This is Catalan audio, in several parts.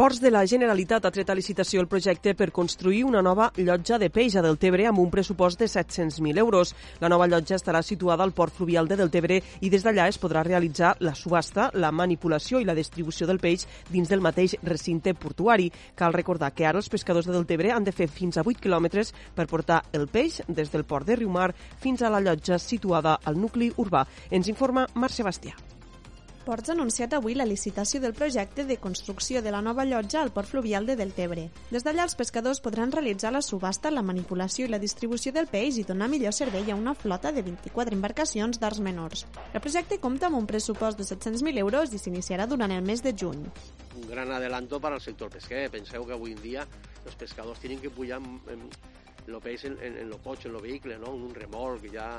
Ports de la Generalitat ha tret a licitació el projecte per construir una nova llotja de peix a Deltebre amb un pressupost de 700.000 euros. La nova llotja estarà situada al port fluvial de Deltebre i des d'allà es podrà realitzar la subhasta, la manipulació i la distribució del peix dins del mateix recinte portuari. Cal recordar que ara els pescadors de Deltebre han de fer fins a 8 quilòmetres per portar el peix des del port de Riumar fins a la llotja situada al nucli urbà. Ens informa Marc Sebastià. Ports ha anunciat avui la licitació del projecte de construcció de la nova llotja al port fluvial de Deltebre. Des d'allà els pescadors podran realitzar la subhasta, la manipulació i la distribució del peix i donar millor servei a una flota de 24 embarcacions d'arts menors. El projecte compta amb un pressupost de 700.000 euros i s'iniciarà durant el mes de juny. Un gran adelanto para el sector pesquer. Penseu que avui en dia els pescadors tenen que pujar el peix en, en, en lo coche, en lo vehicle, ¿no? en un remolc, ja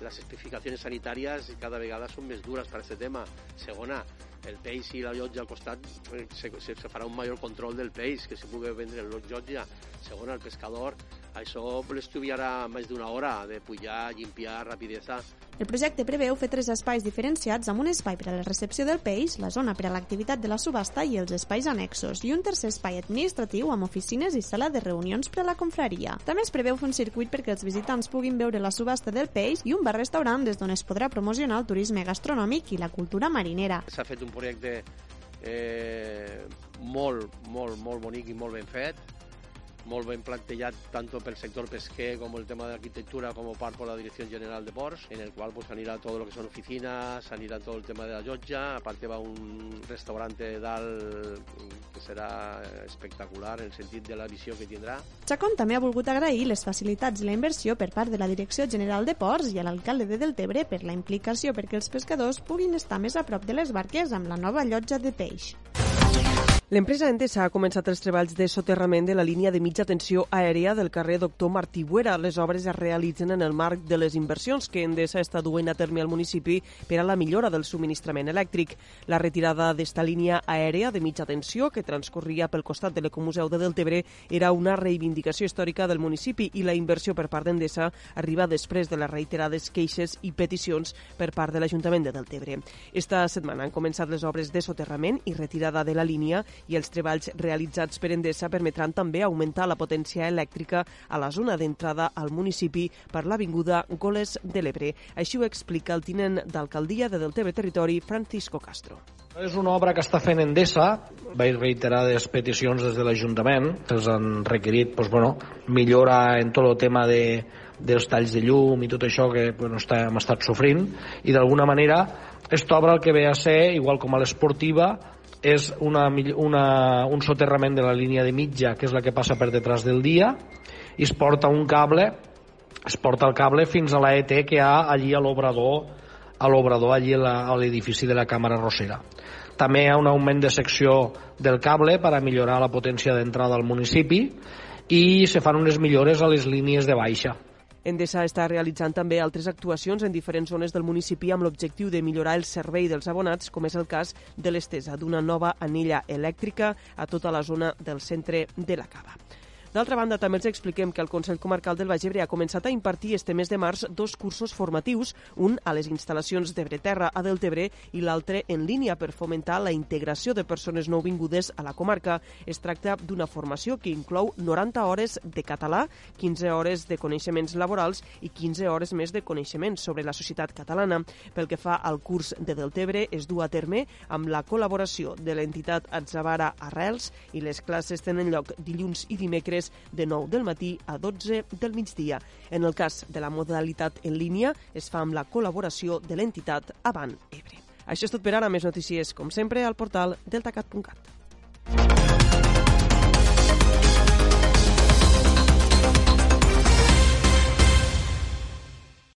las especificaciones sanitarias cada vegada són més dures per aquest tema. Segona, el peix i la llotja al costat eh, se, se, se farà un major control del peix que se pugui vendre en la llotja. Segona, el pescador això l'estudiarà més d'una hora de pujar, limpiar, rapidesa. El projecte preveu fer tres espais diferenciats amb un espai per a la recepció del peix, la zona per a l'activitat de la subhasta i els espais annexos, i un tercer espai administratiu amb oficines i sala de reunions per a la confraria. També es preveu fer un circuit perquè els visitants puguin veure la subhasta del peix i un bar-restaurant des d'on es podrà promocionar el turisme gastronòmic i la cultura marinera. S'ha fet un projecte eh, molt, molt, molt bonic i molt ben fet, molt ben plantejat tant pel sector pesquer com el tema de com part per la Direcció General de Ports, en el qual pues, anirà tot el que són oficines, anirà tot el tema de la llotja, a part va un restaurant dalt que serà espectacular en el sentit de la visió que tindrà. Chacón també ha volgut agrair les facilitats i la inversió per part de la Direcció General de Ports i a l'alcalde de Deltebre per la implicació perquè els pescadors puguin estar més a prop de les barques amb la nova llotja de peix. L'empresa Endesa ha començat els treballs de soterrament de la línia de mitja tensió aèria del carrer Doctor Martí Buera. Les obres es realitzen en el marc de les inversions que Endesa està duent a terme al municipi per a la millora del subministrament elèctric. La retirada d'esta línia aèria de mitja tensió que transcorria pel costat de l'Ecomuseu de Deltebre era una reivindicació històrica del municipi i la inversió per part d'Endesa arriba després de les reiterades queixes i peticions per part de l'Ajuntament de Deltebre. Esta setmana han començat les obres de soterrament i retirada de la línia i els treballs realitzats per Endesa permetran també augmentar la potència elèctrica a la zona d'entrada al municipi per l'avinguda Goles de l'Ebre. Així ho explica el tinent d'alcaldia de Deltebre Territori, Francisco Castro. És una obra que està fent Endesa, vaig reiterades peticions des de l'Ajuntament, se'ls han requerit doncs, bueno, millora en tot el tema de, dels talls de llum i tot això que bueno, està, hem estat sofrint i d'alguna manera aquesta obra el que ve a ser, igual com a l'esportiva, és una, una, un soterrament de la línia de mitja, que és la que passa per detrás del dia, i es porta un cable, es porta el cable fins a la ET que hi ha allí a l'obrador, a l'obrador allí a l'edifici de la Càmera Rossera. També hi ha un augment de secció del cable per a millorar la potència d'entrada al municipi i se fan unes millores a les línies de baixa. Endesa està realitzant també altres actuacions en diferents zones del municipi amb l'objectiu de millorar el servei dels abonats, com és el cas de l'estesa d'una nova anella elèctrica a tota la zona del centre de la Cava. D'altra banda, també els expliquem que el Consell Comarcal del Baix Ebre ha començat a impartir este mes de març dos cursos formatius, un a les instal·lacions d'Ebreterra a Deltebre i l'altre en línia per fomentar la integració de persones nouvingudes a la comarca. Es tracta d'una formació que inclou 90 hores de català, 15 hores de coneixements laborals i 15 hores més de coneixements sobre la societat catalana. Pel que fa al curs de Deltebre, es du a terme amb la col·laboració de l'entitat Atzavara Arrels i les classes tenen lloc dilluns i dimecres de 9 del matí a 12 del migdia. En el cas de la modalitat en línia, es fa amb la col·laboració de l'entitat Avant Ebre. Això és tot per ara. Més notícies, com sempre, al portal deltacat.cat.